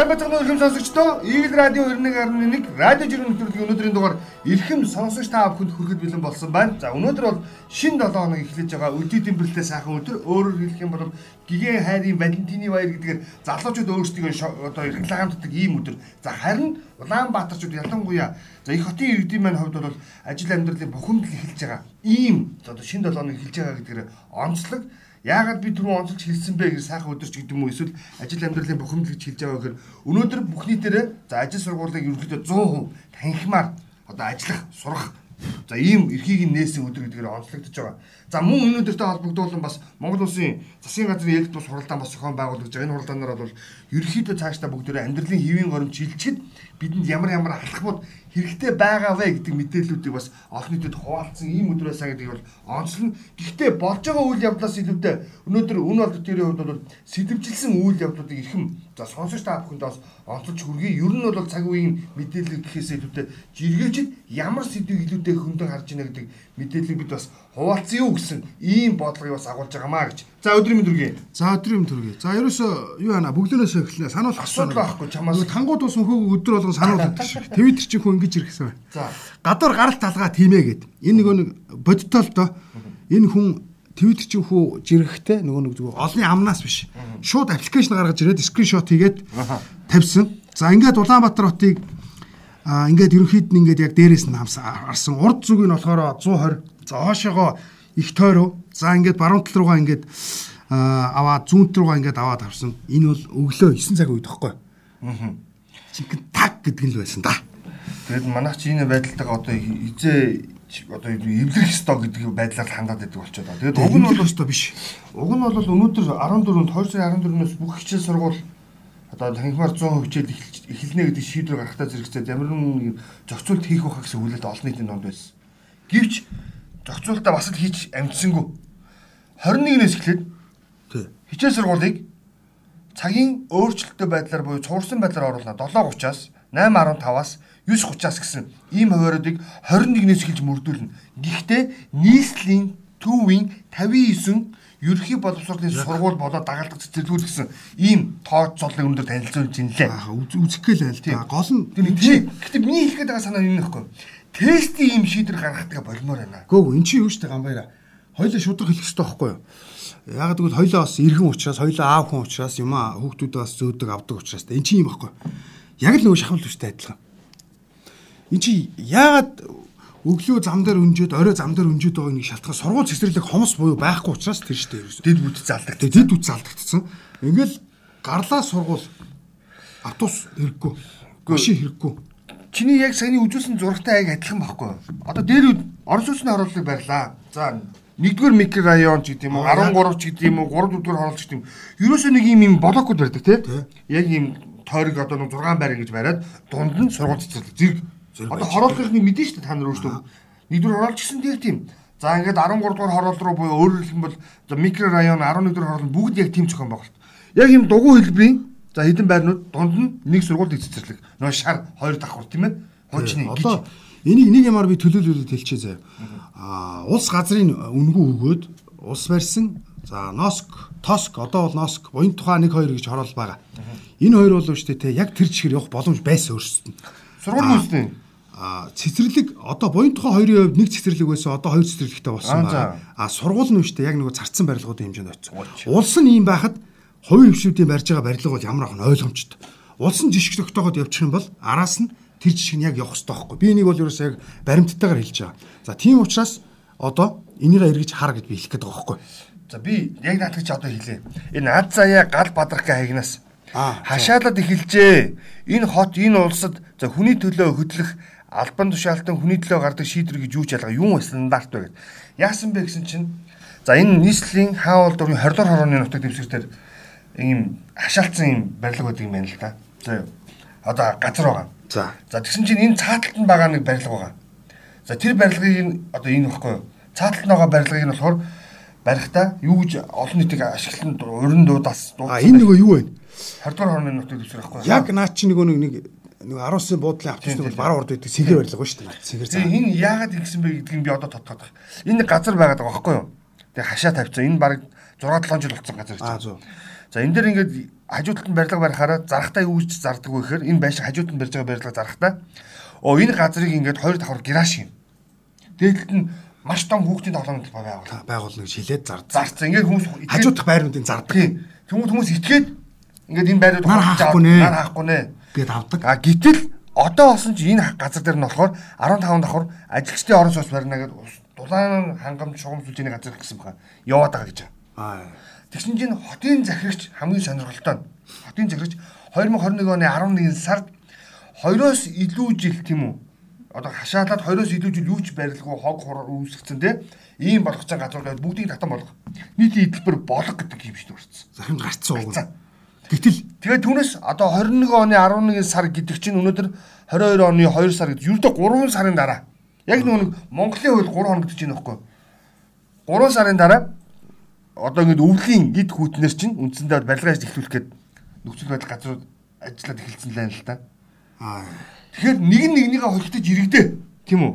Сайн бацхан өрхөм сонсогчдоо Игэл радио 91.1 радио жиргэн нэвтрүүлгийн өнөөдрийн дугаар эрхэм сонсогч та бүхэнд хүрэхэд бэлэн болсон байна. За өнөөдөр бол шин 7 хоног эхлэж байгаа өдөө тэмбэрлэлтэй сайхан өдөр. Өөрөөр хэлэх юм бол гигэн хайрын Валентины баяр гэдгээр залуучууд өөрсдөө одоо рекламддаг ийм өдөр. За харин Улаанбаатарчууд ялангуяа за их хотын иргэдийн маань хувьд бол ажил амьдралын бухимдал эхэлж байгаа. Ийм одоо шин 7 хоног эхэлж байгаа гэдгээр онцлог Яагаад би түрүү онцолж хэлсэн бэ гэж сайхан өдөрч гэдэг юм уу эсвэл ажил амьдралын бухимдал гэж хэлж байгаа гэхээр өнөөдөр бүхний дээрээ за ажил сургуулийг ерөнхийдөө 100% танхимаар одоо ажиллах, сурах За ийм эрхийг нь нээсэн өдөр гэдгээр онцлогдож байгаа. За мөн энэ өдөртэй холбогдуулан бас Монгол улсын засгийн газрын ээлж бус хуралдаан бас зохион байгуулагдаж байгаа. Энэ хуралдаанаар бол ерөнхийдөө цаашдаа бүгдээрээ амьдралын хэвийн горимч шилжчихэд бидэнд ямар ямар алхмууд хэрэгтэй байгаа вэ гэдэг мэдээллүүдийг бас олон нийтэд хуваалцсан ийм өдөр байсан гэдгийг бол онцлно. Гэхдээ болж байгаа үйл явдлаас илүүтэй өнөөдөр үн бол төрийн хувьд бол сэтвчилсэн үйл явдлуудыг эрхэм за сонсож та бүхэнд бас онцолж хүргэе. Ер нь бол цаг үеийн мэдээлэл гэхээс илүүтэй жиргээчд ямар сэдвийг илүүтэй хөндөг харж байна гэдэг мэдээллийг бид бас хуваалцсан юу гэсэн ийм бодлогыг бас агуулж байгаамаа гэж. За өдрийн мэнд хүргэе. За өдрийн мэнд хүргэе. За ерөөсөө юу яана бүгднээс эхлэнэ сануулах асуудал байхгүй чамаас. Тангууд ус мөхөө өдөр болгон сануулдаг шиг. Твиттер чи хүн ингэж ирэх юм. За. Гадуур гаралт талгаа тиймээ гэд. Энэ нөгөө нэг бодтол доо энэ хүн Твиттер чи хүү жирэхтэй нөгөө нэг зүгээр олны амнаас биш. Шууд аппликейшн гаргаж ирээд скриншот хийгээд тавьсан. За ингээд Улаанбаатар хотыг а ингээд ерөнхийд нь ингээд яг дээрээс нь харсан. Урд зүг нь болохоор 120. За хоошоогоо их тойроо. За ингээд баруун тал руугаа ингээд аваад зүүн руугаа ингээд аваад авсан. Энэ бол өглөө 9 цаг үед тахгүй. Аа. Чихэн таг гэдэг нь л байсан да. Тэгээд манайх чи энэ байдалтайгаа одоо хизээ одоо эвлэрэх ёстой гэдэг байдлаар хандаад байдаг болчиход байна. Тэгээд уг нь бол ёстой биш. Уг нь бол өнөөдөр 14-нд 2 сарын 14-ноос бүх хичээл сургууль одоо танхимаар 100% хичээл эхэлнэ гэдэг шийдвэр гаргахтаа зэрэгцээ ямар нэгэн зохицуулт хийх байхаа гэсэн хүлээлт олон нийтийн донд байсан. Гэвч зохицуултаа бас л хийж амжсангүй. 21-ээс эхлээд хичээл сургуулийг цагийн өөрчлөлттэй байдлаар буюу цуурсан байдлаар оруулна. 7:30-аас 8:15-аас 9:30-аас гэсэн ийм хувааруудыг 21-ээс эхэлж мөрдүүлнэ. Гэхдээ нийслэлийн төвийн 59 ерөнхий боловсролын сургууль болоод дагалдах цэцэрлэгүүд гэсэн ийм тоо цолыг өндөр танилцуулж инлээ. Аа үзэх гээл айл та. Гол нь тийм. Гэхдээ миний хэлгээд байгаа санаа энэ нөхгүй. Тестийн ийм шийдвэр гаргахтаа болмоор байна. Гөө эн чинь юу штэ гамбайра. Хоёлаа шудраг хэлэх хэрэгтэй байхгүй юу? Яг тэгвэл хоёлаа бас иргэн учраас хоёлаа аав хүн учраас юм аа хүүхдүүдээ бас зөөдөг авдаг учраас эн чинь юм байхгүй. Яг л нөгөө шахмал төстэй адилхан. Эн чинь яагаад өглөө зам дээр өнжөөд орой зам дээр өнжөөд байгаа нэг шалтгаан сургууль цэцэрлэг хомос буюу байхгүй учраас тэр штэ ерөөсөө. Дэд бүт залдаг. Дэд бүт залдагдсан. Ингээл гарлаа сургууль автобус хэрэггүй. Машин хэрэггүй. Чиний яг саяны үзүүлсэн зурагтай яг адилхан байхгүй. Одоо дээр орон сууцны оруулалтыг барьлаа. За нэгдүгээр микрорайон ч гэдэг юм уу 13 ч гэдэг юм уу 3 дөрөөр хоолч гэдэг юм. Ерөөсөө нэг юм юм блокуд барьдаг тий. Яг юм тойрог одоо нэг 6 байр ингэж бариад дунд нь сургууль цэцэрлэг зэрэг Одоо хорооллынхны мэдэн шүү дээ та нар өөрсдөө. Нэгдүгээр хороолч гэсэн дээр тийм. За ингээд 13 дугаар хороол руу буюу өөрөөр хэлбэл микрорайон 11 дугаар хороол бүгд яг тийм зохион байгуулалт. Яг юм дугуй хэлбэрийн за хэдэн байрнууд дунд нь нэг сургууль эцэцэрлэг. Нөө шар хоёр давхар тийм ээ. Хуучны. Одоо энийг нэг юмар би төлөөлөлөд хэлчихье заяа. Аа улс газрын үнгүү өгөөд улс барьсан За Носк, Тоск одоо бол Носк, буян тухай 1 2 гэж хороол байгаа. Энэ хоёр бол шүү дээ яг тэр чигээр явах боломж байсан өөрсдөд. Сургууль үүсдэг цэцэрлэг одоо буян тухай хоёрын хувьд нэг цэцэрлэг байсан одоо хоёр цэцэрлэгтэй болсон байна. А сургууль нь үүштэй яг нэг зарцсан барилгуудын хэмжээнд очсон. Улс нь ийм байхад хувийн хвшүүдийн барьж байгаа барилга бол ямар ахын ойлгомжтой. Улс нь жишг тогтооход явчих юм бол араас нь тэр жишг нь яг явах хэрэгтэй байхгүй. Би энийг бол ерөөсөө яг баримттайгаар хэлж байгаа. За тийм учраас одоо энийг эргэж хар гэж би хэлэх гээд байгаа байхгүй. За би яг наадах чи одоо хэлээ. Энэ ад заяа гал бадрахын хаягнаас хашаалаад эхэлжээ. Энэ хот энэ улсад за хүний төлөө хөдлөх албан тушаалтан хүний төлөө гардаг шийдвэр гэж юу ч ялгаа юу стандарт гэд. Яасан бэ гэсэн чинь за энэ нийслэлийн хаавал дурын 20 дугаар хорооны нутаг дэвсгэртэр ийм хашаалтсан юм барилга байдаг юм байна л да. За одоо газар байгаа. За. За тэгсэн чинь энэ цааталт нь байгаа нэг барилга байгаа. За тэр барилгыг одоо энэ баггүй юу? Цааталт нь байгаа барилгыг нь болохоор барихтаа юу гэж олон нийтийг ашиглан уран дуудаас дуудсан. А энэ нөгөө юу вэ? 20 дугаар хорооны нутаг дэвсгэр байхгүй? Яг наа чи нөгөө нэг нэг 19-сын буудлын автобусны бол баруун урд байдаг сэгээр барилга шүү дээ. Сэгээр заа. Энэ яагаад ингэсэн бэ гэдгийг би одоо тодтоод байна. Энэ газар байгаад байгаа байхгүй юу? Тэгээ хашаа тавьчихсан. Энэ баг 6 7 жил болсон газар чинь. За энэ дээр ингээд хажуу талд нь барилга барихаараа зарахтаа юу гэж зардаг вэ гэхээр энэ байшин хажууд нь барьж байгаа барилга зарахтаа оо энэ газрыг ингээд хоёр давхар гэраш юм. Дээдлэлт нь маш том хүүхдийн тоглоомд байгуул. Байгуулна гэж хэлээд зард. Зарцсан. Ингээд хүмүүс хажуу дахь байрнуудын зардаг. Тийм. Тэмүүл хүмүүс итгээд ингээд энэ байрууд нар хаахгүй нэ. Нар хаахгүй нэ. Гэт авдаг. А гítэл одоо болсон чи энэ газар дээр нь болохоор 15 давхар ажилчдын орон сууц барина гэдэг дулаан хангамж шугамжуулж байгаа газар гэсэн баха. Яваад байгаа гэж. Аа. Тэгсэн чинь хотын захирагч хамгийн сонирхолтой нь хотын захирагч 2021 оны 11 сард 2-оос илүү жил тийм үү одоо хашаалаад 2-оос илүү жил юу ч барилгүй хог хураар үүсгэсэн те ийм болгоц газруудад бүгдийг татан болгох. Нийтийн эдэлбэр болго гэдэг юм шиг дурцсан. Захимд гарцсан уу? Гэтэл тэгээд түүнээс одоо 21 оны 11 сар гэдэг чинь өнөөдөр 22 оны 2 сар гэдэг ердөө 3 сарын дараа. Яг нэг Монголын хувьд 3 хоног гэж байна байхгүй. 3 сарын дараа одоо ингэ өвлийн гид хүүтнэр чинь үндсэндээ барилгаж эхлүүлэх гээд нөхцөл байдал газрууд ажиллаад эхэлсэн л байна л да. Аа Тэгэхээр нэг нь нэгнийгээ холигдож иргэдэ. Тийм үү?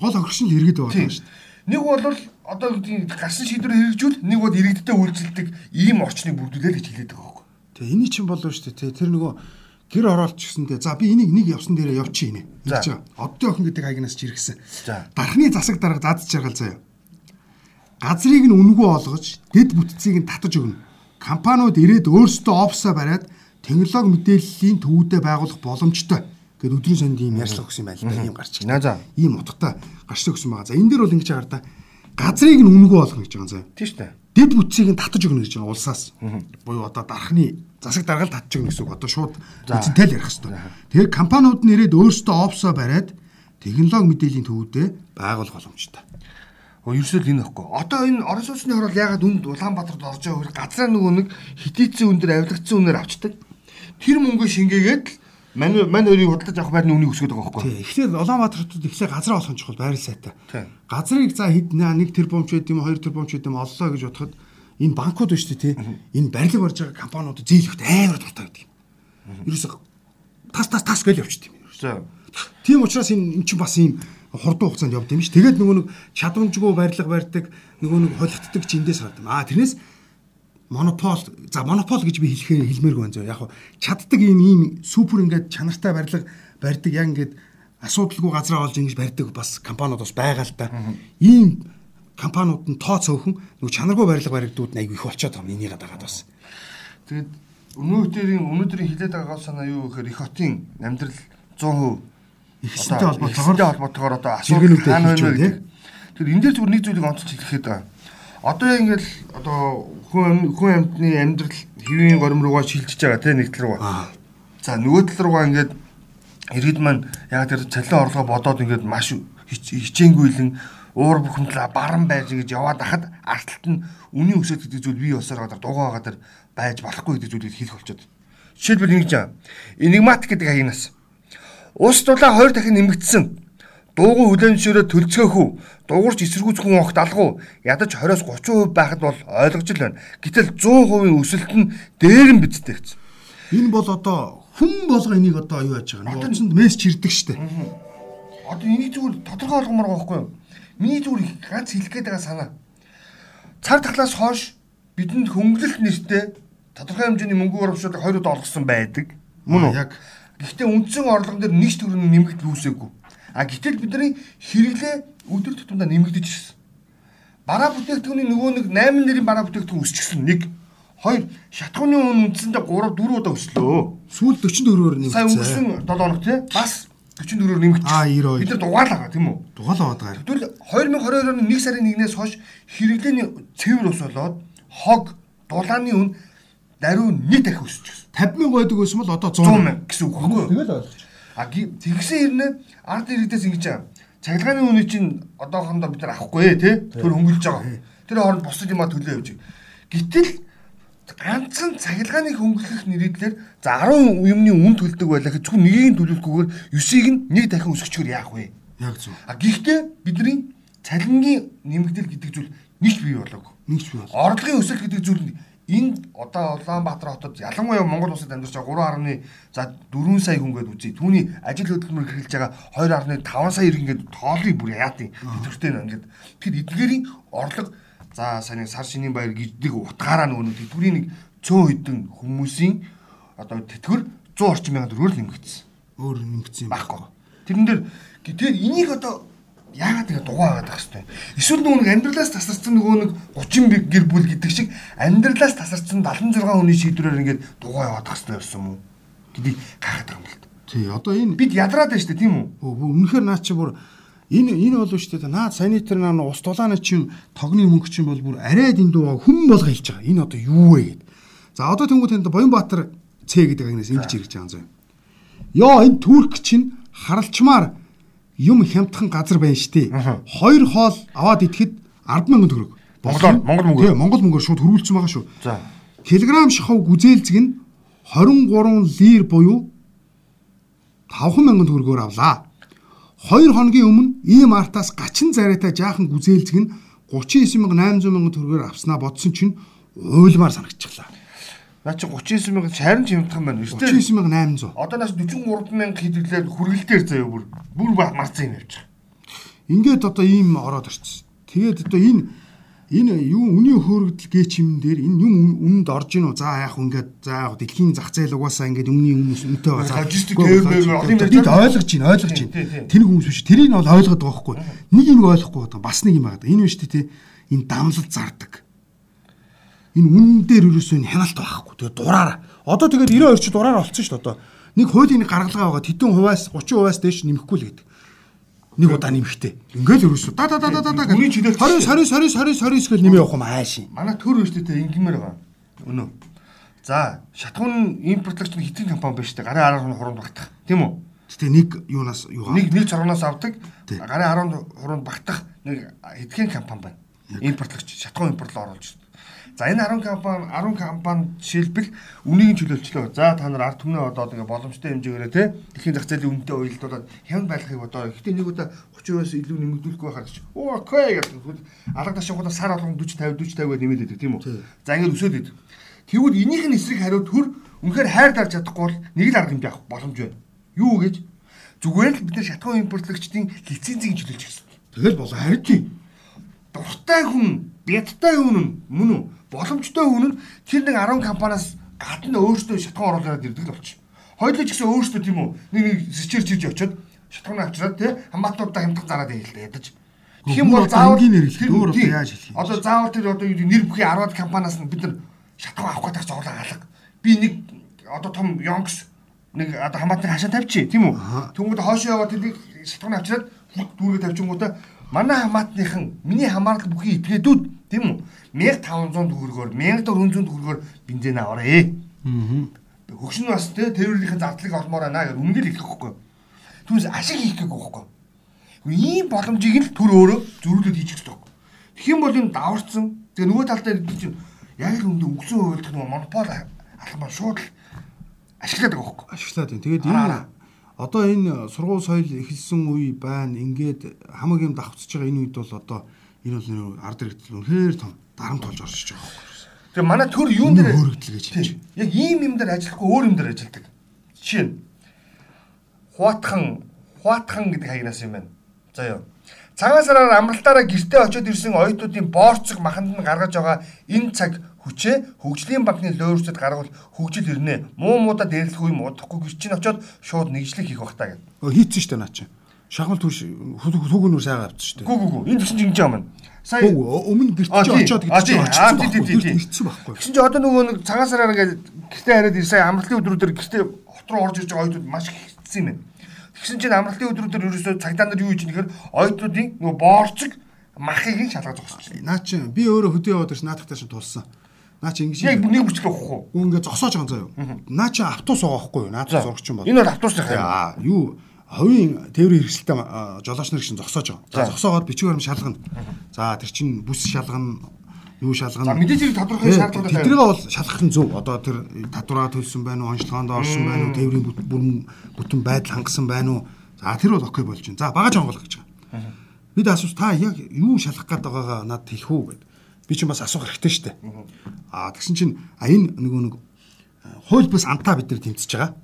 Гол огөршин л иргэд байгаа шүү дээ. Нэг бол одоо гарсан шийдвэр хэрэгжүүл нэг бол иргэдтэй үйлчлдэг ийм орчныг бүрдүүлээ л гэж хэлээд байгаа байхгүй. Тэгээ эний чинь болов шүү дээ. Тэр нөгөө гэр оролт гэсэндээ за би энийг нэг явсан дээрээ явчих ийнэ. Ингэж байгаа. Оддын охин гэдэг хайгнаас ч иргэсэн. Дархны засаг дарга зад жаргал заяа. Газрыг нь үнгүй олгож, дэд бүтцийг нь татаж өгнө. Компаниуд ирээд өөрсдөө офсоо бариад технологи мэдээллийн төвүүдэд байгуулах боломжтой Гэт өдрийн санд ийм ярьслах гэсэн юм байл та ийм гарч ирнэ. За. Ийм утгатай гарч өгсөн байгаа. За энэ дээр бол ингэж агаар та газрыг нь үнэгүй болгоно гэж байгаа заа. Тийм шүү дээ. Дэд бүтцийг нь татаж өгнө гэж байгаа улсаас. Буюу одоо дархны засаг даргал татаж өгнө гэсэн үг. Одоо шууд үцэнтэй л ярих хэрэгтэй. Тэгэхээр компаниуд нь ирээд өөрсдөө офсоо бариад технологи мэдээллийн төвүүдэд байгуулах боломжтой. Өө ерөөсөө л энэ ихгүй. Одоо энэ орон сууцны хороол ягаад үнд Улаанбаатарт орж байгаа хөр газраа нөгөө нэг хитээцэн үн дээр авилгацсан үнээр авчдаг. Тэр мөнгөө шингээгээд л Мань мань хоёрыг худалдаж авах байрны үнийг өсгöd байгаа байхгүй. Тийм. Эхлээд Улаанбаатарт эхлээ газар олох нь чухал байрал сайтай. Газрыг за хэд нэг тэрбум ч байд юм хоёр тэрбум ч байд юм оллоо гэж бодоход энэ банкуд ба шүү дээ тий. Энэ барилга барьж байгаа компаниуд зээлэхт амар дуртай байдаг юм. Ерөөсө тас тас тас гэж явчихд юм. За. Тийм учраас энэ эн чинь бас ийм хурдан хугацаанд явд юм ш. Тэгээд нөгөө нэг чадамжгүй барилга барьдаг нөгөө нэг холигддаг ч эндээс гардаг. Аа тэрнээс монопол за монопол гэж би хэлэхээр хэлмээргүй байна зөө. Яг хуу чаддаг ийм ийм супер ингээд чанартай барилга барьдаг яг ингээд асуудалгүй газраа олж ингэж барьдаг бас компаниуд бас байгаа л та ийм компаниуд нь тоо цөөхөн нөгөө чанаргүй барилга баригдууд айгүй их болчиход байгаа энийг дагаад бас. Тэгээд өнөөдрийн өнөөдрийн хилээд байгаа гол санаа юу гэхээр их хотын амьдрал 100% ихсэнтэй холбоотойгоор холбоотойгоор одоо асуудал хаана байна вэ тэр энэ дээр зүгээр нэг зүйлийг онцолж хэлэхэд байгаа одоо ингээл одоо хүн хүн амьтны амьдрал хэвийн горим руугаа шилжиж байгаа тийм нэг тал руу. За нөгөө тал руугаа ингээд иргэд маань яг тэр цалин орлогоо бодоод ингээд маш хичээнгүйлэн уур бухимдлаа баран байж гэж яваад хахад артталт нь үнийн өсөд гэдэг зүйл бий болсоор гадар дугаагаа гадар байж болохгүй гэдэг зүйлийг хэлэх болчиход. Жишээлбэл ингэж байгаа. Enigmatic гэдэг хаягнаас ус дулаа хоёр дахин нэмэгдсэн дуугүй хүлэн зөвшөөрөө төлцгөөхүү дуурч эсэргүүцэх хүн огт алгуу ядаж 20-оос 30% байхад бол ойлгож л байна. Гэтэл 100% өсөлт нь дээр нь бидтэй гэсэн. Энэ бол одоо хүн болго энийг одоо юу яаж байгаа нэг утсанд мессеж ирдэг штэ. Одоо энийг зүгээр тодорхой болгомоор байгаа байхгүй юу? Миний зүгээр ганц хэлэх гээд байгаа санаа. Цар тахлаас хойш бидэнд хөнгөлөлт нэртэй тодорхой хэмжээний мөнгө урамшуулыг хоёр удаа олгосон байдаг. Мөн үү? Яг. Гэхдээ үндсэн орлого дээр нэг ч төрөний нэмэгдэл үүсээгүй. А гэтэл бидний хэрэглээ өдөр тутамдаа нэмэгдэж ирсэн. Бараа бүтээгдэхүүний нөгөө нэг 8 нэрийн бараа бүтээгдэхүүн өсчихсөн. Нэг Хоёр шатхууны үн үндсэндээ 3 4 удаа өслөө. Сүүл 44-өөр нэмэгдсэн. Сая өнгөрсөн 7 хоног тий бас 44-өөр нэмэгдсэн. Аа 92. Бид нар дугаалгаа тийм үү? Дугаалгаа байгаа. Тэгвэл 2022 оны 1 сарын 1-ээс хойш хэрэглээний цэвэр ус болоод хог дулааны үн даруй нэг дахин өсчихсөн. 50 мянга байдаг байсан бол одоо 100 мянга гэсэн үг? Тэгэл ойлгож. А тэгсэн хэрнээ ард иргэдээс ингэж аа. Цахилгааны үнийг чинь одоохондоо бид нар авахгүй тий. Тэр хөнгөлж байгаа. Тэр хооронд бусад юма төлөө явж. Гэтэл ганцхан цахилгааны хөнгөлөх нэрийдлэр за 10 юмны үн төлдөг байлаа гэж зөвхөн нэгийг төлөвлөхгүйгээр 9-ыг нь нэг дахин өсгөчгөр яах вэ? Яг зөв. А гэхдээ бидний цалингийн нэмэгдэл гэдэг зүйл нэгч бий болоогүй. Нэгч бий болоо. Орлогын өсөлт гэдэг зүйл нь энд одоо Улаанбаатар хотод ялангуяа Монгол улсад амьдарч байгаа 3.4 за 4 сая хүн гээд үзье. Түүний ажил хөдөлмөр хэрэгжилж байгаа 2.5 сая иргэн гээд тоолыг бүр яатын тэтгэртэй нэ ингээд тэр эдгээрийн орлого за сайн сар шинийн баяр гэдэг утгаараа нөгөө тэтгэврийн нэг цөөн хэдэн хүмүүсийн одоо тэтгэр 100 орчим мянган төгрөгөөр нэмэгдсэн. Өөр нэмэгдсэн юм байхгүй. Тэрэн дээр тэгэхээр энийг одоо яагаад ингэ дугаа байгаа хэвчтэй. Эсвэл нөгөө нэг амьдралаас тасарсан нөгөө нэг 30 гэр бүл гэдэг шиг амьдралаас тасарсан 76 хүний шийдвэрээр ингээд дугаа яваад хэвчтэй байсан юм уу? гэдгийг гахаад байгаа юм л. Тий, одоо энэ бид ядраад байна шүү дээ, тийм үү? Өө үнэхээр наа чи бүр энэ энэ болов шүү дээ. Наад санитар наа ус дулааны чинь тогны мөнгө чинь бол бүр арайд энэ дуугаа хүм болго хэлж байгаа. Энэ одоо юу вэ гэд. За одоо тэнгуү тэнд Боёнбаатар Ц гэдэг агнаас ингэж ирж байгаа юм зөө. Йоо энэ турк чинь харалчмаар юм хямдхан газар байна штэ. Хоёр хоол аваад идэхэд 100000 төгрөг. Монголоор Монгол мөнгөөр. Тийм, Монгол мөнгөөр шууд хөрвүүлсэн байгаа шүү. За. Килограмм шахав гүзээлзэг нь 23 лир буюу 5000 төгрөгөөр авлаа. 2 хоногийн өмнө ийм артаас гачин царайтай жаахан гүзээлзэг нь 39800 мянган төгрөгөөр авснаа бодсон чинь уйлмаар санагчлаа. Наа чи 39 мянга шарин чимдхан байна шүү дээ. 39800. Одоо нас 43 мянга хэдвлээр хүргэлтээр заяа бүр бүр марцсан юм явж байгаа. Ингээд одоо ийм ороод ирчихсэн. Тэгээд одоо энэ энэ юу үнийн хөөргөдөл гээч юм дээр энэ юм үнэнд орж ийн үү? За яг ингээд за яг дэлхийн зах зээл угаасаа ингээд өмнгийн өмнөс үнэтэй байгаа. Логистик тээвэр бид ойлгож байна, ойлгож байна. Тэр хүмүүс биш. Тэрийг нь бол ойлгоод байгаа байхгүй. Нэг юм ойлгохгүй байгаа. Бас нэг юм байгаа. Энэ биш тий. Энэ дамлал зардаг энэ үнэн дээр ерөөсөө хяналт байхгүй. Тэгээ дураараа. Одоо тэгээд 92 ч дураараа олцсон шүү дээ одоо. Нэг хуулийн нэг гаргалгаа байгаа тэдэн хуваас 30% дээш нэмэхгүй л гэдэг. Нэг удаа нэмэхтэй. Ингээл ерөөсөө да да да да да гэх. 20 20 20 20 20 гэл нэмээ явах юм ааши. Манай төр өштэй ингэмээр байгаа. Өнөө. За, шатгуун импортлогч нь хитгэн компани байна шүү дээ. Гарын 10 хуруунд багтах. Тийм үү? Гэтэ нэг юунаас юугаа нэг нэг цоргоноос авдаг. Гарын 10 хуруунд багтах нэг хитгэн компани байна. Импортлогч шатгуун импортлоо оруулж шүү дээ. За энэ 10 компани 10 компани жишээлбэл үнийг чөлөөлчлөө. За та нар ард түмнээ одоо ингээ боломжтой хэмжээгээр те дэлхийн зах зээлийн үнэтэй уялдуулаад хямд байхыг одоо ихтэй нэг удаа 30%-аас илүү нэмэгдүүлэх байхаар чи. Оо окей гэдэг. Алга ташаагуудаа сар болгон 40 50 40 50-аар нэмээд байдаг тийм үү? За ингэ өсөөд идэв. Тэгвэл энийх нь эсрэг хариу төр үнэхээр хайр дарж чадахгүй бол нэг л арга хэмжээ авах боломж байна. Юу гэж? Зүгээр л бид нар шатгуун импортлогчдын лицензийг чөлөөлж гэсэн. Тэгэл болоо харин тийм. Дуртай хүн, бядтай хүн мөн үү? Боломжтой хүн нь тэр нэг 10 компаниас гадна өөртөө шатхан оруулаад ирдэг л болчих. Хоёулаа ч гэсэн өөртөө тийм үү нэг нэг сэчээр чирж очиод шатхан авчираад тий хамаатнуудаа хямдхан зараад ийлээ ядаж. Тэгэх юм бол заавал тэр өөр одоо яаж хэлэх юм. Одоо заавал тэр одоо нэр бүхий 10 компаниас нь бид нар шатхан авах гэдэг зовлон алга. Би нэг одоо том Yonks нэг одоо хамаатны хашаа тавьчих тийм үү. Тэнгүүд хоошоо яваад тэрийг шатхан авчираад дүүргээ тавьчихгоотаа манай хамаатныхан миний хамаарал бүхий этгээдүүд тийм үү 1500 төгрөгөөр 1400 төгрөгөөр бензин аваарэ. Аа. Хөгшин бас те тэрвэрийн зардлыг олмоор байна гэж үнэндээ л хэлэх хэрэггүй. Түүнээс ашиг хийх гээгүй байхгүй. Ийм боломжийг л төр өөрөө зөрүүлээд хийчих хэрэгтэй. Тэгэх юм бол энэ даварцсан. Тэгээ нөгөө талдаа чинь яг л үндэ өгсөн хувьд нөгөө монопол алхам шууд ашиглаад байгаа байхгүй. Ашиглаад байна. Тэгээд энэ одоо энэ сургууль соёл эхэлсэн үе байна. Ингээд хамаг юм давхцаж байгаа энэ үед бол одоо энэ бол ард иргэдэл үнэхээр том дарамт болж оршиж байгаа байхгүй. Тэгээ манай төр юун дээр хөөрөгдөл гэж хэлж. Яг ийм юм дээр ажиллахгүй өөр юм дээр ажилладаг. Жишээ нь хуатхан хуатхан гэдэг хаягнаас юм байна. За ёо. Цагаан сараар амралтаараа гэртээ очиод ирсэн оюутнуудын боорцог маханд нь гаргаж байгаа энэ цаг хүчээ хөгжлийн банкны лоорчд гаргавал хөгжил ирнэ. Муу муудаа дээрлэхгүй юм удахгүй гэр чинь очиод шууд нэгжлэг хийх бах таа гэв. Хийцэн штэ наа чи. Шахмал түүш хүүгнүүр сайгаа авчихсан штэ. Гү гү гү. Энэ чинь ингэж юм байна сая өмнө гэрч очоод гэж чинь очсон байхгүй. Тэгсэн чинь одоо нөгөө нэг цагаан сараар ингээд гэртээ хараад сая амралтын өдрүүдээр гэртээ хот руу орж ирж байгаа оюутнууд маш хэцсэн юм байна. Тэгсэн чинь амралтын өдрүүдээр ерөөсөө цагдаа нар юу хийж нэхэр ойдруудын нөгөө боорцог махыг нь шалгаж зогсож байна. Наа чи би өөрөө хөдөө яваад ирсэн наадах тааш тулсан. Наа чи ингэж яг нэг бүрчлэг واخхгүй. Ингээ зогсоож байгаа заяа. Наа чи автобус угаахгүй юу? Наад зурагч юм бол. Энэ бол автобус юм. Аа юу ховийн тээврийн хэрэгсэлтэй жолооч нар гişin зогсоож байгаа. За зогсоогоод бичиг барим шалгана. За тэр чин бүс шалгана юу шалгана. За мэдээж тодорхой шаардлагатай. Тэднийг бол шалгах нь зөв. Одоо тэр татвараа төлсөн байна уу, онцлогоонд орсон байна уу, тээврийн бүрэн бүтэн байдал хангасан байна уу? За тэр бол окей болж байна. За багаж онгол гэж байгаа. Бид асууж та яг юу шалгах гээд байгаагаа надад хэлэх үү гэд. Би чинь бас асуух хэрэгтэй шүү дээ. Аа тэгсэн чинь а энэ нөгөө нэг хууль бус антаа бид нар тэмцэж байгаа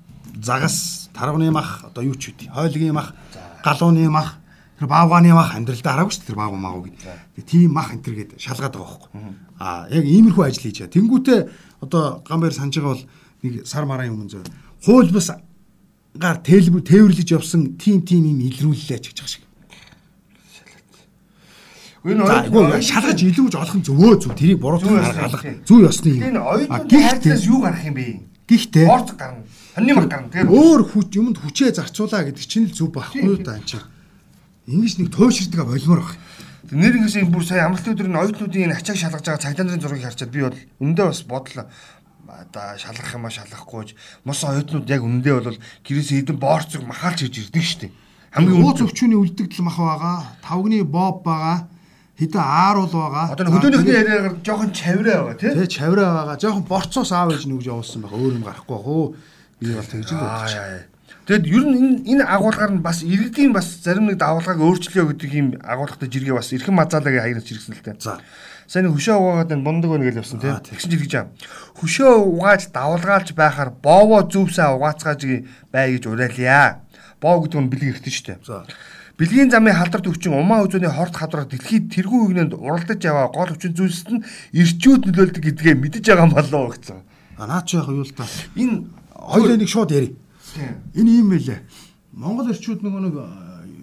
загас, тарвны мах, одоо юу ч үгүй. Хойлгийн мах, галууны мах, тэр баавгааны мах амьдралдаа хараагүй шүү дээ тэр баавган маа гэдэг. Тэгээ тийм мах энэ төр гээд шалгаад байгаа байхгүй. Аа яг иймэрхүү ажил хийж байгаа. Тэнгүүтээ одоо гамбайр санаж байгаа бол нэг сар мараа юм зөв. Хууль бус гар тэлбэр тээвэрлэж явсан тим тим юм илрүүллээ ч гэж байгаа шиг. Энэ шалгаж илүүж олох нь зөвөө зөв тэрийг буруутгах гаргах зөв ёсны энэ юм. оюутны Гэхдээ хайрцаас юу гарах юм бэ? гэхдээ Орц гарна. Хоньны мар гарна. Тэр өөр хүч юмд хүчээ зарцуулаа гэдэг чинь л зөв байхгүй юу та энэ чинь. Ингиж нэг туйширдгаа болмоор баг. нэр ингээс бүр сая амралтын өдөр энэ оюутнуудын энэ ачааг шалгаж байгаа цагдаа нарын зургийг харчаад би бол өндөө бас бодлоо одоо шалгах юм а шалгахгүйж мос оюутнууд яг үндэ бол гэрээс эдэн боорцог махаалж хийж ирдэг дээ. Хамгийн үнд өвчүүний үлдэгдэл мах байгаа, тавгны боб байгаа, хэдэн ааруул байгаа. одоо хөдөөнийхний яриагаар жоохон чавраа байгаа тий. Тэгээ чавраа байгаа. Жохон борцоос аав ээж нүгж явуулсан байгаа. Өөр юм гарахгүй баг. Өө би бол тэгж л бодож. Тэгэд ер нь энэ энэ агуулгаар нь бас иргэдийн бас зарим нэг давалгааг өөрчлөё гэдэг ийм агуулгатай жиргээ бас эрхэм мазаалагийн хаягнаас чиргсэн л дээ. За. Сайн хөшөө угаагаад энэ бундаг байна гэж явсан тийм. Тэгсэн чинь тэгж аа. Хөшөө угааж давалгаалж байхаар боовоо зүвсээ угаацгааж бай гэж уриалъя. Боо гэдэг нь бэлэг шүү дээ. За. Бэлгийн замын халдварт өвчин умаа үзүүний хорт хавдрах дэлхийд тэргүй үгнэнд уралдаж яваа гол өвчин зүйлсэд нь ирчүүд нөлөөлдөг гэдгээ мэдэж байгаа юм болоо гэсэн. А наа чи яг юу л та. Энэ Хоёулаа нэг шууд яри. Тийм. Энэ юм байлээ. Монгол эрчүүд нөгөө нэг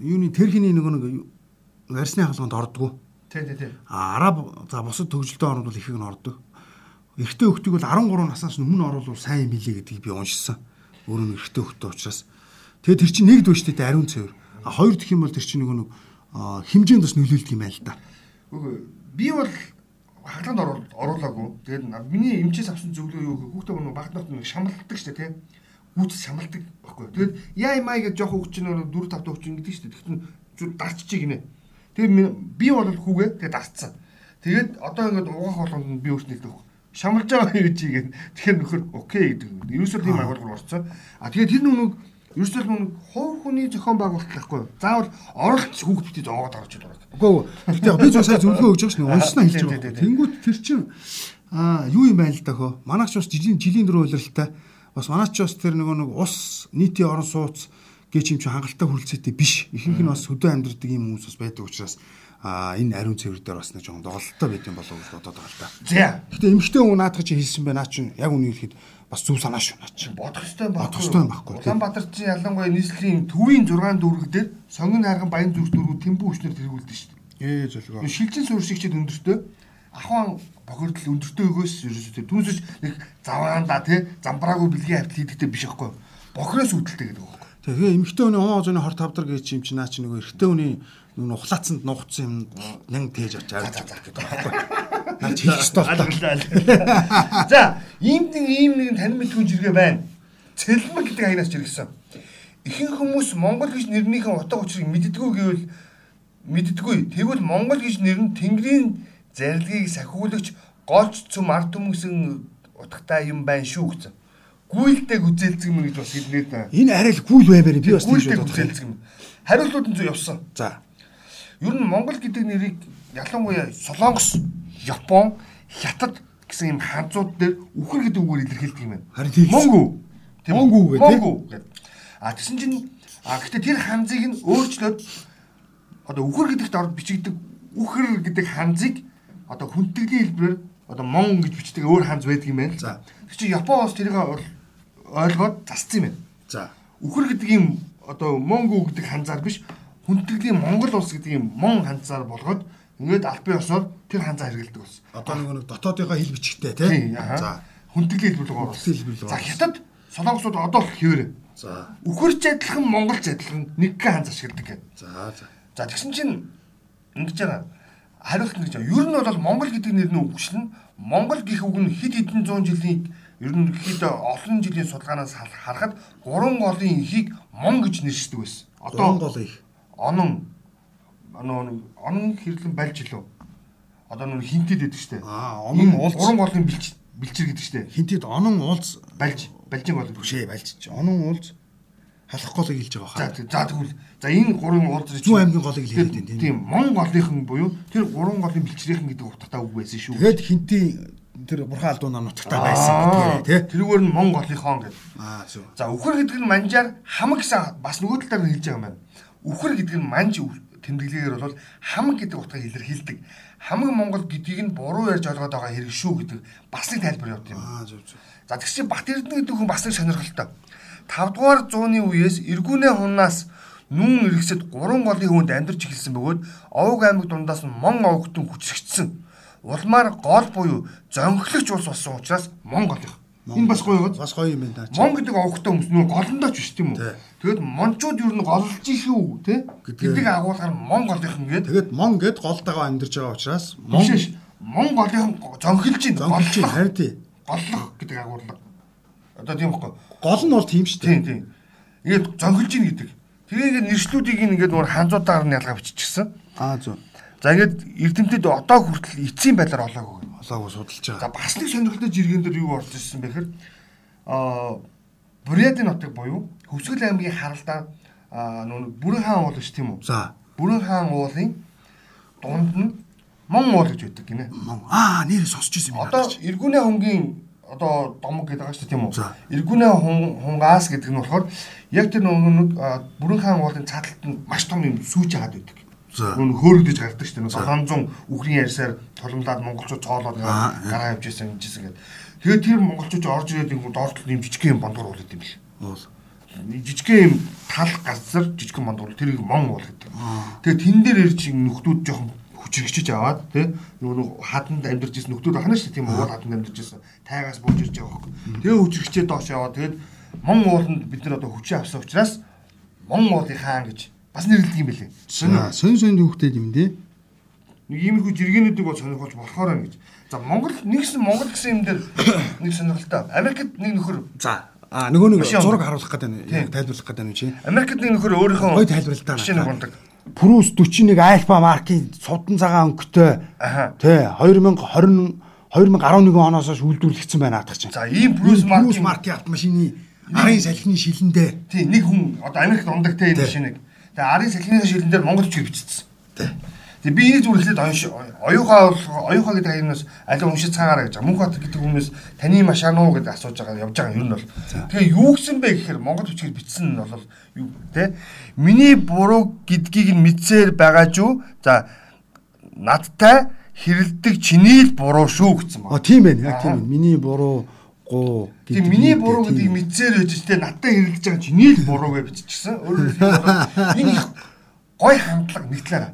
юуны тэрхний нөгөө нэг арсны хаалганд ордгоо. Тий, тий, тий. А араб за бусад төгжөлтэй орнууд бол ихийг нь ордог. Эрэгтэй хөлтийг бол 13 наснаас өмнө оруулал сайн юм билээ гэдгийг би уншсан. Өөрөө нь эрэгтэй хөлтөө учраас. Тэгээ тэр чинь нэг дүүштэй ариун цэвэр. А хоёр дэх юм бол тэр чинь нөгөө нэг хэмжээнд бас нөлөөлдөг юм байл та. Үгүй би бол хагланд оруулаагүй. Тэгээд миний эмчээс авсан зөвлөгөө юу гэхээр хүүхдээ нөгөө багт нот нэг шамалдаг штэ тий. Гүйц шамалдаг баггүй. Тэгээд яа май гэж жоох хөвчин нөгөө 4 5 хөвчин гэдэг штэ. Тэгтэн зүр дарччих гинэ. Тэгээд би бол хүүгээ тэгээд дарцсан. Тэгээд одоо ингээд угаах болгонд би өөрснөө хэлдэг. Шамалж байгаа юу чи гэдэг. Тэгэхээр нөхөр окей гэдэг. Ерөөсөө тийм агуулгаар орцсон. А тэгээд тэр нүг ерөөсөө нүг хов хүний зохион байгуулалт байхгүй. Заавал оролт хүүхд битээ зоогоод гарч идэх. Үгүй ээ. Гэтэ би зөв сая зөвлөгөө өгч байгаа шнэ. Уншснаа хэлж байгаа. Тэнгүүт тэр чин аа юу юм байл л да хөө. Манайч бас жилийн жилийн дөрөв үйлрэлтэй. Бас манайч бас тэр нөгөө нэг ус нийтийн орон сууц гэж юм чи хангалттай хүрэлцээтэй биш. Ихэнх нь бас хөдөө амьдрдаг юм хүмүүс бас байдаг учраас аа энэ ариун цэвэр дээр бас нэг жоон доголдолтой байд юм болов гэж бодоод байгаа л да. За Гэтэ эмхтэй хүн наадах чи хэлсэн байна. Чин яг үнийг хэлэхэд бас зүв санаа шүү наа чин. бодох ёстой байхгүй. Бодох ёстой байхгүй. Улаанбаатар чинь ялангуяа нийслэлийн төвийн 6 дүүрэг дээр сонгон хайрган баян зүрх дүүргүүд тэмбүү хүчнэр тэргүүлдэг шүү дээ. Ээ зөвлөгөө. Шилжин суурьшигчд өндөртөө ахван бохирдол өндөртөө өгөөс ерөөсөө тэр түнсэж нэг заваанда тий замбраагүй бэлгийн хавтал хийдэгтэй биш байхгүй. Бохроос үүдэлтэй гэдэг байхгүй. Тэгээ эмэгтэй хүний он хозооны хорт тавдар гэж юм чи наа чи нөгөө эрэгтэй хүний нөгөө ухлаацанд нуугдсан юм нэн тээж авч авах гэдэг байхгүй. Наа чи хэлэх ёстой. За, ийм нэг ийм нэг тань мэдгүй жиргээ байна. Цэлмэг гэдэг хаягнаас жиргсэн. Ихэнх хүмүүс Монгол гэж нэрнийхэн утга учирыг мэддэггүй гэвэл мэддэггүй. Тэгвэл Монгол гэж нэр нь Тэнгэрийн зарилгыг сахиулагч голч цөм ард түмэсэн утгатай юм байна шүү гэсэн. Гүйлдэг үзэлцэг мэн гэж бас хэлнэ да. Энэ арай л гүйл баймаар би бас юм. үзэлцэг мэн. Хариултууд нь зөв явсан. За. Ер нь Монгол гэдэг нэрийг ялангуяа Солонгос, Япон, Хятад гэсэн юм ханзууд дээр үхэр гэдэг үгээр илэрхийлдэг юм байна. Харин тийм. Монгу. Монгу гэ, тий? Монгу гэдэг. А тэгсэн чинь а гэхдээ тэр ханзыг нь өөрчлөөд одоо үхэр гэдэгт орд бичигддэг үхэр гэдэг ханзыг одоо хүндэтгэлийн хэлбэрээр одоо мон гэж бичдэг өөр ханз байдаг юм байна. За. Тэр чинь Япон улс тэрийг ойлгоод засцсан юм байна. За. Үхэр гэдэг юм одоо Монгу гэдэг ханзаар биш хүндтгэлийн Монгол улс гэдэг юм мон ханзаар болгоод ингээд албан ёсоор тэр ханзаа хэрэгэлдэг болсон. Одоо нөгөө нэг дотоодынхоо хэл бичгтэй тий. За. Хүндтгэлийн хэлбэр рүү За хятад солонгосууд одоо л хэвээрээ. За. Үхэрч адилхан монголч адилхан нэг гэ ханз ашигладаг гэдэг. За. За. За тэгсэн чинь ингэж байгаа. Хариулт нь гэж байгаа. Ер нь бол Монгол гэдэг нэр нь үгшлэн Монгол гэх үг нь хэд хэдэн зуун жилийн ерөнхийдөө олон жилийн судалгаанаас харахад гурван голын ихийг мон гэж нэршдэг байсан. Одоо гол их. онон онон онон хэрлэн байлж илүү. Одоо нүн хинтэд байдаг штэ. Аа, онон уулз. Гурван голын бэлч бэлчэр гэдэг штэ. Хинтэд онон уулз Байлж байлжин гол. шээ байлж. Онон уулз халах голыг хэлж байгаа хаа. за тэгвэл за энэ гурван уулз Зүүн аймгийн голыг л хэлээд байна, тийм. Мон голынхан буюу тэр гурван голын бэлчрийнхэн гэдэг утгатай үг байсан шүү. Тэгээд хинтийн тэр бурхан алдуу нам нутагтай байсан Аа, гэдгээ тий. Тэрүүгээр нь мон голынхон гэдэг. Аа зөв. За үхэр гэдэг нь манжаар хамаг гэсэн бас нөгөө талаар хэлж байгаа юм байна. Үхэр гэдэг нь манж тэмдэглэгээр бол хамаг гэдэг утгыг илэрхийлдэг. Хамаг Монгол гэдгийг нь буруу ярьж ойлгоод байгаа хэрэг шүү гэдэг бас нэг тайлбар явуулт юм. Аа зөв зөв. За тэгс чи Бат Эрдэнэ гэдэг хүн бас нэг сонирхолтой. 5 дугаар зууны үеэс эргүүнээ хунаас нүүн иргэсэд 3 голын хүнд амьдарч эхэлсэн бөгөөд Овг аймаг дундаас нь Мон овгтон хүчрэгдсэн. Улмаар гол буюу зонхлогч улс болсон учраас Монгол их. Энэ бас гоё гоо. Бас гоё юм байна. Мон гэдэг овгтой хүмүүс нүү голондооч биш тийм үү? Тэгэд мончууд юу н голж шүү те гэдэг агуулгаар Монголынхан гээд Тэгээд мон гэд голдогоо амьдарч байгаа учраас мон мон голынхан зонхилж ин ин харин тий. голлох гэдэг агуулга. Одоо тийм байхгүй. Гол нь бол тийм шүү дээ. Тийм тийм. Ингээд зонхилж ин гэдэг. Тэгээ ингээд нэршлүүдийг ингээд нөр ханзуудаар нь ялгаа биччихсэн. Аа зөв. За ингээд эрдэмтэд одоо хүртэл эцсийн байдлаар олоогүй. Олоогүй судалж байгаа. За бас нэг сонирхолтой жиргэн дээр юу орж ирсэн бэхээр аа Бурятын нутаг буюу Хөвсгөл аймгийн харалдаа нүүн Бүрэн хаан уул ш тийм үү? За. Бүрэн хаан уулын дунд нь Мон уул гэж байдаг гинэ. Аа нэр сонсч ирсэн юм Одоо эргүүнээ хонгийн одоо домог гэдэг байгаа шүү дээ тийм үү? За. Эргүүнээ хунгаас гэдэг нь болохоор яг тэр нэг бүрэн хаан уулын цааталт нь маш том юм сүүж хагаад байдаг. Нүн хөөрөгдөж гардаг шүү дээ. 700 үхрийн ярьсаар туламдаад монголчууд цоолоод гараа явж ирсэн юм жисэн гэдэг. Тэгээд тэр монголчууд орж ирээд ингэ доортлол юм жижиг юм бондгор уулаад юм бэл. Жижигхэн юм тал газар жижигхэн бондгор тэрийг мон уул гэдэг. Тэгээд тэн дээр ирж нөхдүүд жоохон хүчрэгчиж аваад тий нөгөө хаданд амьдарч ирсэн нөхдүүд ахна шүү тийм уул хаданд амьдарч ирсэн тайгаас бууж ирж байгаа хөөхгүй. Тэгээ хүчрэгчээ доош яваад тэгээд мон ууланд бид нар одоо хүчээ авсан учраас мон уулын хаан гэж бас нэрлэдэг юм билээ. Сонь сонь хүүхдэд юм дээ. Нэг иймэрхүү жиргэнүүдийг бол сонирхолж болохоор байна гэж. За Монгол нэгсэн Монгол гэсэн юм дээр нэг сонирхолтой. Америкт нэг нөхөр За а нөгөө нэг зураг харуулах гэдэг нь тайлбарлах гэдэг нь чи. Америкт нэг нөхөр өөрийнхөө Гой тайлбарлал та. Шинэ гондог. Прус 41 Альфа маркийн судан цагаан өнгөтэй тий 2020 2011 оноос хойш үйлдвэрлэгдсэн байна наадах чинь. За ийм Прус маркийн маркийн автомашины арын салхины шилэндээ тий нэг хүн одоо Америкт ундаг те энэ машиныг. Тэгээ арын салхины шилэн дээр Монгол чиг бичсэн. тий Тэгээ би хэлээд оюуш оюухаа оюухаа гэдэг хаягнаас аль уншиж цаагаараа гэж мөнх бат гэдэг хүмүүс таны машаан уу гэдэг асууж байгаа явж байгаа юм нь бол. Тэгээ юу гэсэн бэ гэхээр Монгол хүчээр бичсэн нь бол юу те миний буруу гэдгийг нь мэдсээр байгаа ч за надтай хэрэлдэг чиний л буруу шүү гэсэн байна. А тийм байна. Яг тийм. Миний буруу гоо гэдэг. Тийм миний буруу гэдгийг мэдсээр байж тээ надтай хэрэлдэж байгаа чиний л буруу гэж биччихсэн. Өөрөөр хэлбэл энэ гой хандлага нэг талаараа.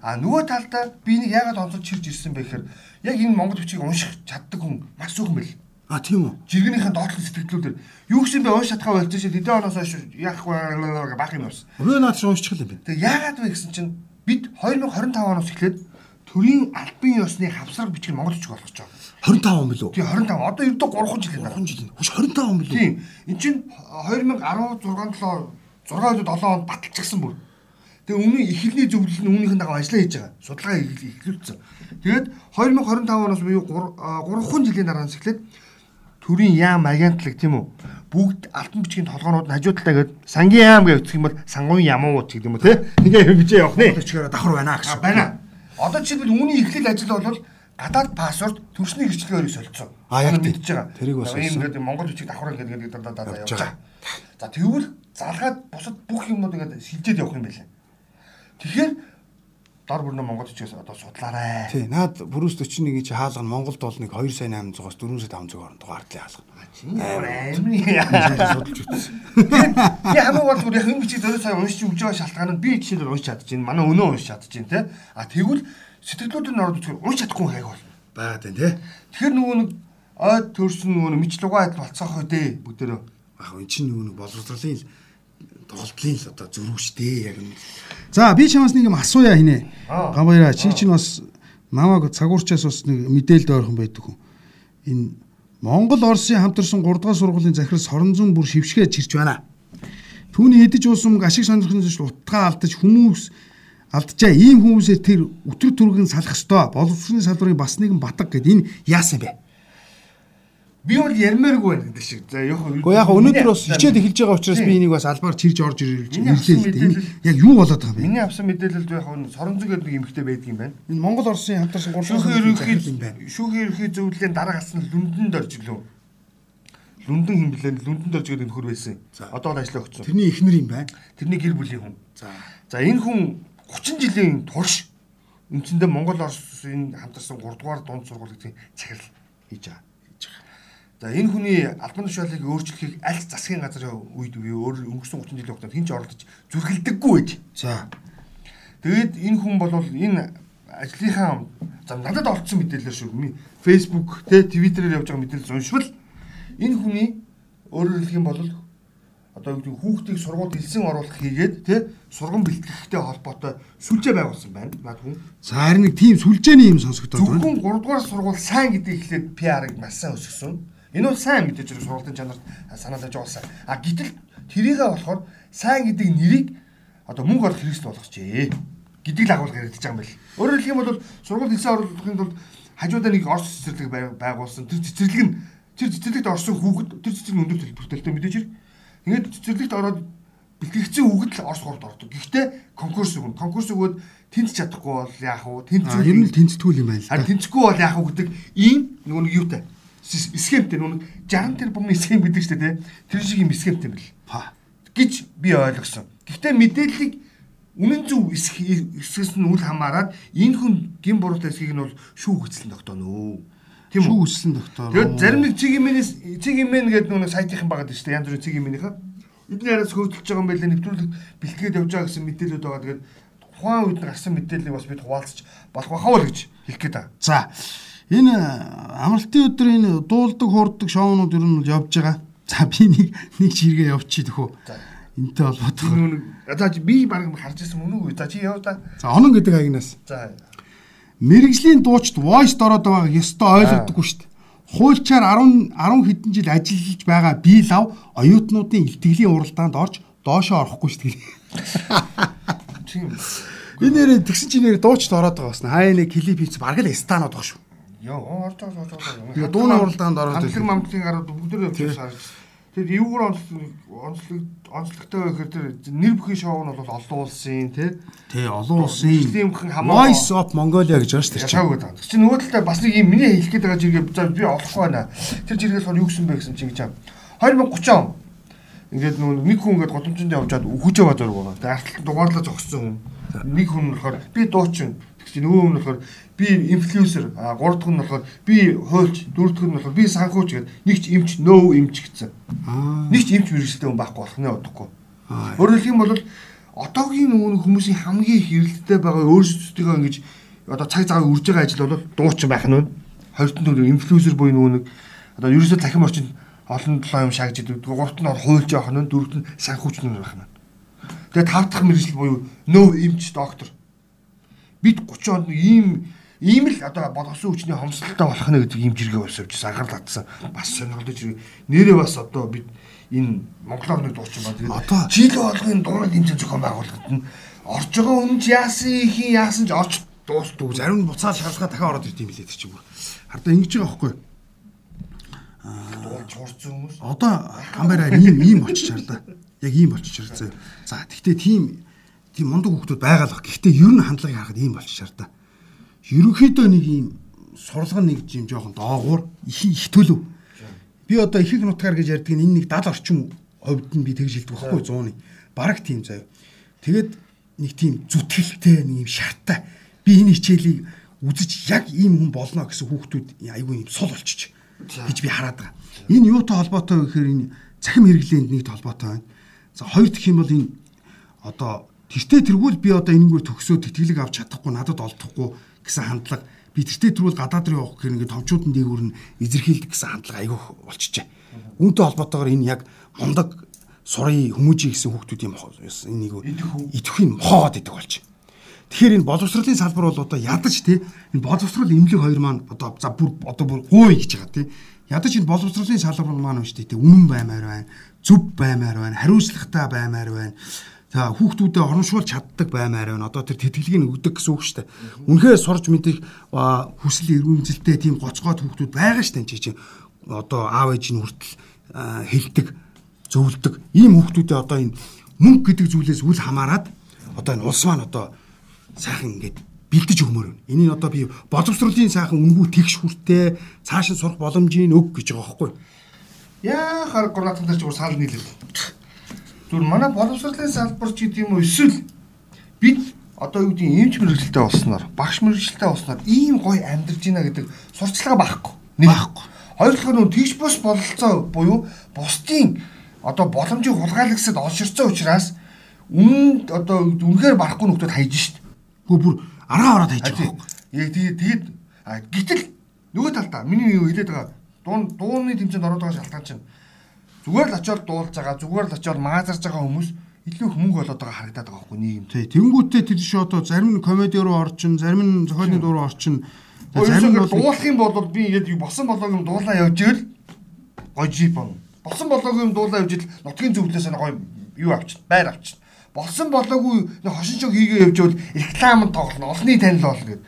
А нөгөө талдаа би нэг яагаад онцолж чирж ирсэн бэ гэхээр яг энэ монгол бичгийг унших чаддаг хүн маш зөвхөн байл. А тийм үү. Жиргэнийхэн доотлон сэтгэлдлүүдээр юу гэсэн бэ унш чадхаа болж шээ хэдэн оноос хойш яахгүй баах юм байна. Өвөө наад чи уншчих юм бэ. Тэг яагаад вэ гэсэн чинь бид 2025 оноос эхлээд төрийн албан ёсны хавсраг бичгийг монгол бичиг болгож байгаа. 25 он билүү? Тийм 25. Одоо ердөө 3 жил байна. 3 жил. Хүч 25 он билүү? Тийм. Энд чинь 2016 7 6 7 онд баталчихсан бүр. Тэгээ өмнө эхлэлний зөвлөл нь үүнийхэн дагуу ажиллаа хийж байгаа. Судалгаа эхлүүлсэн. Тэгээд 2025 оноос буюу 3 жилийн дараанаас эхлээд төрийн яам агентлаг тийм үү? Бүгд алтан бичгийн толгоонууд нь хажуу талаа гээд сангийн яам гэж үзэх юм бол сангуун ямууд гэдэг юм уу те? Ингээ хэмжээ явах нэ. Бичгээр давхар байна гэсэн. Байна. Одоо жишээлбэл үүний эхлэл ажил бол гадаад пассворд төрсний гэрчлэгээр солилцсон. А яг мэдж байгаа. Тэрийг бас ийм ингээд Монгол бичиг давхар гэдэг гэдэг даа явж байгаа. За тэгвэл залгаад бусад бүх юмнууд ингээд шилжээд явах юм байлаа. Тэгэхээр дор бүрнэ Монгол бичгээс одоо судлаарай. Тий, наад бүрүүс 41-ийн чи хаалга нь Монголд бол нэг 2 сая 800-аас 4 сая 500 орнд дугаарлаа хаалга. Амар судалж үзсэн. Би хамгийн гол зүгээр яг энэ бичиг зөрөө сая уншиж өгж байгаа шалтгаан нь би жишээлбэл уншиж чадчихээн. Манай өнөө уншиж чадчихээн те. А тэгвэл сэтгэлдүүд нь ороод үзэхээр уншиж чадахгүй хайг бол. Байгаад байна те. Тэгэхээр нөгөө нэг ойд төрсөн нөгөө мич лугаад болцоох үү дээ бүгдээрөө. Яг энэ чинь нөгөө нэг боловсролын тоглолтын л одоо зөрүү штэ яг юм. За би чамаас нэг юм асууя хинэ. Гамбайра чи чинь бас намайг цагуурчаас бас нэг мэдээлэл ойрхон байдаг хүн. Энэ Монгол Оросын хамтарсан 3 дугаар сургуулийн захирал Соронзон бүр шившгээ чирч байна. Түүний хэдэж уусам ашиг сонирхны зүйл утгаа алдаж хүмүүс алдчихаа ийм хүмүүсээр тэр өтөр түргэн салах ёстой. Боловсролын салбарын бас нэгэн батг гэд энэ яасан бэ? Би бол ярмааргүй байна гэдэг шиг. За яг Гэхдээ яг өнөөдөр бас хичээд эхэлж байгаа учраас би энийг бас албаар чирж орж ирлээ л дээ. Яг юу болоод байгаа юм бэ? Миний авсан мэдээлэлд яг соронзог гэдэг нэг эмэгтэй байдаг юм байна. Энэ Монгол Оросын хамтарсан гурван шүүхийн юм байна. Шүүхийн ерөнхий зөвлөлийн дараа гасан Лүндэнд орж ирлээ. Лүндэн хэм блэн Лүндэнд орж гэдэг нөхөр байсан. Одоо л ажиллаа өгсөн. Тэрний эхнэр юм байна. Тэрний гэр бүлийн хүн. За. За энэ хүн 30 жилийн турш үндсэндээ Монгол Оросын хамтарсан 3 дугаар дунд сургууль гэдэг байгаа. Хийж байгаа. За энэ хүний албан тушаалыг өөрчлөхийг аль засгийн газрын үед үе өөр өнгөрсөн 30 жилийн хугацаанд хэн ч оролдож зүрхэлдэггүй байж. За. Тэгээд энэ хүн бол энэ ажлынхаа за надад олцсон мэдээлэлээр шүү. Facebook тэ Twitter-ээр явж байгаа мэдээлэл уншвал энэ хүний өөрөөр хэлэх юм бол одоо юу хүүхдийг сургуульд элсэн оруулах хийгээд тий сургам бэлтгэхтэй холбоотой сүлжээ байгуулсан байна. Наад хүн. За харин нэг тийм сүлжээний юм сонсогдоод байна. Зөвхөн 3 дугаар сургууль сайн гэдэг ихлээр PR-ыг маш сайн өсгсөн. Энэ бол сайн мэдээж хэрэг сургуулийн чанарт санаа тавьж байгуулсан. А гэтэл тэрийгээ болохоор сайн гэдэг нэрийг одоо мөнгө олох хэрэгсэл болгочихъя гэдэг л агуулга байгаа юм байна. Өөрөөр хэлэх юм бол сургууль элсэн оруулахын тулд хажуудаа нэг орц цэцэрлэг байгуулсан. Тэр цэцэрлэг нь тэр цэцэрлэгт орсон хүүхэд тэр цэцэрлэг өндөр төлбөртэй мэдээж хэрэг Ингээд цэцэрлэгт ороод бэлтгэгдсэн үгэд л Орос гуравд ордог. Гэхдээ конкурс өгнө. Конкурс өгөөд тэнц чадахгүй бол яах вэ? Тэнц ер нь тэнцтгүүл юм байна л да. Харин тэнцэхгүй бол яах вэ гэдэг ийм нөгөө нэг юутай схемтэй нөгөө 60 тэрбумын схем гэдэг чинь тий. Тэр шиг юм схемтэй юм бэл. Па гэж би ойлгосон. Гэхдээ мэдээллийг үнэн зөв эсгэс нь үл хамааран энэ хүн гин буруутай эсхийг нь бол шүү хөцлөн тогтооно. Тийм үү? Шүүгсэн доктор. Тэгээд зарим нэг цэг имэнээс цэг имэн гэдэг нэг сайтынхан байгаа шүү дээ. Янз бүрийн цэг имэнийхээ. Эдний араас хөөцөлж байгаа юм байлаа нэвтрүүлэг бэлтгээд явж байгаа гэсэн мэдээлэлүүд байгаа. Тэгээд тухайн үед гарсан мэдээллийг бас бид хуваалцаж болох байхаа л гэж хэлэх гээд байна. За энэ амралтын өдөр энэ дуулдаг хуурдаг шоунууд ер нь явж байгаа. За би нэг нэг чиргээ явчих төхөө. Энтэй холбоотой. За би баг харж ирсэн үү? За чи яв та. За онон гэдэг агнаас. За мэрэгжлийн дуучид voice дороод байгааг ёстой ойлгодоггүй шүү дээ. Хуульчаар 10 10 хэдэн жил ажиллаж байгаа би лав оюутнуудын илтгэлийн уралдаанд орж доошоо орохгүй шүү дээ. Тийм. Энэ нэрээ тэгсэн чинь нэр дуучид ороод байгаа басна. Хаа нэг клип хийц бараг л станод байгаа шүү. Йоо орж байгаа орж байгаа. Дууны уралдаанд ороод. Хамтлаг мамтлын гарууд бүгд явж шаарж. Тэгэд эвгүр онцлог онцлогтой байхэр тэр нэр бүхий шоу нь бол олон улсын тий тий олон улсын Voice of Mongolia гэж байна шүү дээ. Шоу гэдэг. Чи нөгөө талаа бас нэг юм миний хэлэх гээд байгаа жиргээ би олохгүй байна. Тэр жиргээс бол юу гэсэн бэ гэсэн чи гэж юм. 2030 он ингээд нөгөө нэг хүн ингээд годомжинд явжаад үхэж байгаа зураг байна. Тэгээ артлан дугаарлаа зогссон хүн. Нэг хүн болохоор би дуучин. Тэг чи нөгөө хүн болохоор би инфлюенсер а гурав дахь нь болохоор би хуульч дөрөв дахь нь болохоор би санхүүч гэдэг нэг ч эмч нөө эмч гэсэн. Нэг ч эмч мэрэгчлээ хүн байхгүй болох нэ удахгүй. Өөрөөр хэлэх юм бол одоогийн нөгөө хүмүүсийн хамгийн хэрэлттэй байгаа өөрсдөө ингэж одоо цаг цагаа үрж байгаа ажил бол дуучин байх нь. Хоёрт нь инфлюенсер буюу нөгөө нэг одоо ерөөсөө захим орчинд олон толоо юм шаагж идэг. Гуравт нь хуульч явах нь, дөрөвт нь санхүүч нь байх нь. Тэгээ тав дахь мэрэгжил буюу нөө эмч доктор. Бид 30 онд ийм ийм л одоо боловсон хүчний хомсдолтой болох нэ гэдэг ийм жиргээ болсон учраас анхаарал татсан. Бас сонирхолтой жиргээ. Нэрээ бас одоо бид энэ Монголоор нэг дуучин ба тэгээд жил болгоны дуурал энэ зохион байгуулалт нь орж байгаа үнж яасан ихийн яасан ч орч дуустгүй зарим нь буцаад шалгаа дахин ороод ирд юм лээ тэр чинь бүр хардаа ингэж байгаа байхгүй аа чурцсан хүмүүс. одоо камера ийм ийм болчих чарлаа яг ийм болчих чарлаа за тэгтээ тийм тийм мундаг хүмүүс байгаа л гэхдээ ер нь хандлагыг харахад ийм болчих чарлаа ерөнхийдөө нэг юм сурлагын нэг юм жоохон доогуур их их төлөв. Би одоо их их нутгаар гэж ярьдаг энэ нэг 70 орчим хувьд нь би тэгж хэлдэг байхгүй 100-ны. Бараг тийм заяа. Тэгээд нэг тийм зүтгэлтэй нэг юм шарттай. Би энэ хичээлийг үзэж яг ийм хүн болно гэсэн хүүхдүүд айгүй юм сул болчих гэж би хараад байгаа. Энэ юутай холбоотой вэ гэхээр энэ цахим хэрэглээнд нэг холбоотой байна. За хоёр дахь юм бол энэ одоо тэртээ тэргүүл би одоо энэгээр төгсөө тэтгэлэг авч чадахгүй надад олдохгүй гэсэн хандлага. Би тэртээ түрүүл гадаад руу явах гэх ингээд товчуудын дээгүүр нь эзэрхийлдэг гэсэн хандлага айгүй болчихжээ. Үүнтэй холбоотойгоор энэ яг мундаг сурын хүмүүжий гэсэн хүүхдүүдийн энэ нэг идэвхийг мохоод идэг болж. Тэгэхээр энэ боловсролын салбар бол одоо ядаж тий энэ боловсрол эмнэлэг хоёр маань одоо за бүр одоо бүр гуй гэж байгаа тий ядаж энэ боловсролын салбар маань унш тий үнэн баймаар байна зөв баймаар байна хариуцлагатай баймаар байна За хүүхдүүдэд оромшуул чаддаг баймаар байна. Одоо тэр тэтгэлгийг өгдөг гэсэн үг шүү дээ. Үнэхээр сурж мэдих хүсэл эрмэлзэлтэй тийм гоцгоод хүүхдүүд байгаа шүү дээ чи чинь. Одоо аав ээж нь хүртэл хэлдэг, зөвлөдөг. Ийм хүүхдүүдэд одоо энэ мөнгө гэдэг зүйлээс үл хамааран одоо энэ улс маань одоо сайхан ингээд бэлдэж өгмөр байна. Энийг одоо би боловсролын сайхан үнгүү тэгш хүртээ цааш нь сурах боломжийг өг гэж байгаа байхгүй. Яа хар гурлаатан дээр ч уус хаал нийлээ. Зүгээр манай боловсролын салбар ч гэдэг юм уу эсвэл бид одоо юу гэдэг эмч мэрэгчлээ болсноор багш мэрэгчлээ болсноор ийм гоё амьдарч байна гэдэг сурчлага байхгүй. Нэг байхгүй. Хоёр дахь нь тэгш бус бололцоо буюу бусдын одоо боломжийг хулгайлагсад олширцсан учраас үнэн одоо үнэхээр барахгүй нөхдөд хайж шít. Хөө бүр араа ороод хайж байгаа. Яг тэгээд тэгээд гítэл нөгөө талдаа миний юу хэлээд байгаа дуун дууны тэмцээнд ороод байгаа шалтгаан чинь зүгээр л очиод дуулж байгаа зүгээр л очиод маазарж байгаа хүмүүс илүү мөнгө болоод байгаа харагдаад байгаа байхгүй нийгэм. Тий. Тэнгүүтээ тэр шиг одоо зарим нь комеди руу орчин, зарим нь зохиолын дуу руу орчин. Зарим нь дуулах юм бол би яд босон болоог юм дуулаа явж ивэл гоё жип он. Босон болоог юм дуулаа явж ил нутгийн зөвлөөс нь гоё юу авчин, байр авчин. Болсон болоогүй хошин шог хийгээ явж ивэл рекламд тоглоно, олонний танил болно гэдэг.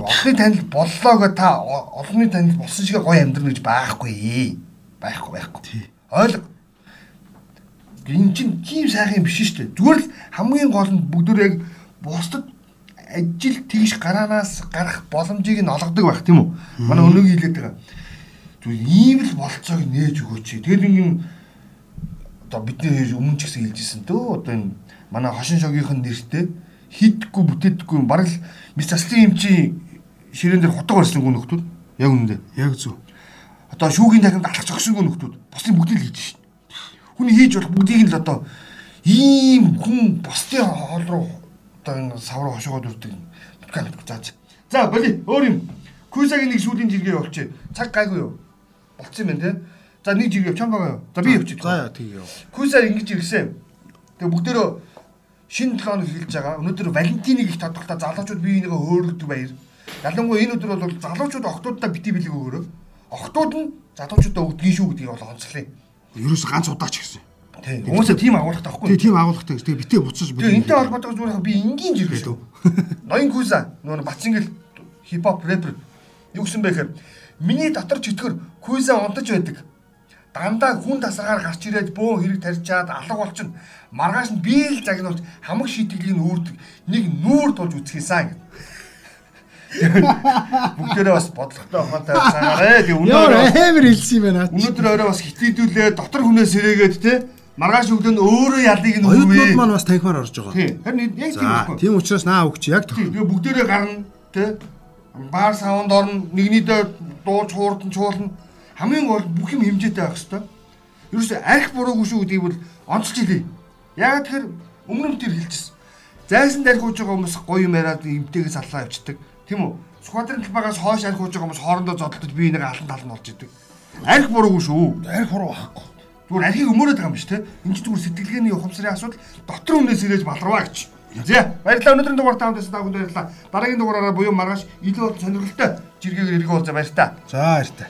Олонний танил боллоо гэ та олонний танил болсон шиг гоё амьдрна гэж байхгүй. Байхгүй байхгүй. Ойлго энэ чинь тийм сайхан биш шүү дээ. Зүгээр л хамгийн гол нь бүгдөө яг бусдад ажил тэгш гараанаас гарах боломжийг нь олгодог байх тийм үү? Манай өнөөгийн хэлээд байгаа. Зүгээр ийм л болцоог нээж өгөөч. Тэгээд ингэн одоо бидний өмнө ч гэсэн хэлжсэн дөө одоо энэ манай хошин шогийнхэн нэртэй хидггүй бүтээдэггүй бараг л мис заслын эмчи ширээн дээр хутга барьсан гүн нөхдүүд яг үнэндээ яг зөв. Одоо шүүгийн дахинд алхаж өгсөн гүн нөхдүүд бусдын бүгдийг л хийж шин Хүний хийж болох бүгдийг нь л одоо ийм хүн бусдын хоол руу одоо энэ сав руу хошоогоод үрдэг. Бүтгэн зааж. За боли өөр юм. Күйсагийн нэг сүүлийн жиргээ явуулчих. Цаг гайгүй юу? Болцсон юм байна те. За нэг жиргээ явуучаан байгаа юу? За би явчих. За тийм яв. Күйсаа ингэж иргсэн. Тэгээ бүгдээрөө шинэ 7 хоног хэлж байгаа. Өнөөдөр Валентиныг их тодорхой залуучууд бие бинийгээ хөөрөлдөг баяр. Ялангуяа энэ өдөр бол залуучууд охтуудаа бити билег өгөөрөө. Охтууд нь залуучуудаа өгдгийн шүү гэдгийг бол онцлоо ерөөс ганц удаач гэсэн. Тийм. Хүмүүсээ тийм агуулгатай байхгүй. Тийм тийм агуулгатай. Тэгээ битээ буцаж бүлээ. Тэгээ энтэй холбоотой зүгээр би энгийн жиргээ шүү. Ноён Куза нөгөө Бацингэл хипхоп рэпер юу гэсэн бэ гэхээр миний дотор чөтгөр Куза унтаж байдаг. Дандаа хүн тасаргаар гарч ирээд бөөн хэрэг тарьчаад алга болчихно. Маргааш нь би л загнуулж хамаг шийтгэлийг нүүрдэг. Нэг нүүр тулж үцгээсэн гэдэг. Бүгдээрээ бас бодлоготой ухаантай цагаарэ. Тэг өнөөдөр амар хэлсэн юм байна. Өнөөдөр орой бас хитээдүүлээ дотор хүнээс сэрээгээд те маргааш өглөө нь өөрөө ялыг нь өгвээ. Оюутнууд маань бас танхимаар орж байгаа. Тийм. Харин яг тийм байхгүй. Тийм учраас наа өгч яг тох. Тэгээ бүгдээрээ гарна те баар саунд орно нэгнийдээ дууж хуурдан чуулна. Хамгийн гол бүх юм хэмжээтэй байх хэвээр. Ерөөсө арх буруугүй шүү гэдгийг бол онцлж илээ. Яг тэр өмнө нь тэр хэлчихсэн. Зайсан дархууж байгаа хүмүүс гоё юм яриад эмтэйгээс аллаа явчихдаг. Тийм үү? Сквадрын талбайгаас хойш арх хууж байгаа хүмүүс хоорондоо зодтолж бие нэг алан талан болж идэг. Арх буруугүй шүү. Арх буруу байхгүй. Зүгээр архийг өмөрөөд байгаа юм биш те. Энд чинь зүгээр сэтгэлгээний ухамсарын асуудал дотор өмнөөс ирээж баларваа гэж. За баярлалаа өнөөдрийн дугаар таамд та бүхэнд баярлалаа. Дараагийн дугаараараа буюу маргааш илүү сонирхолтой жиргээр уулзаа баяр та. За баяр та.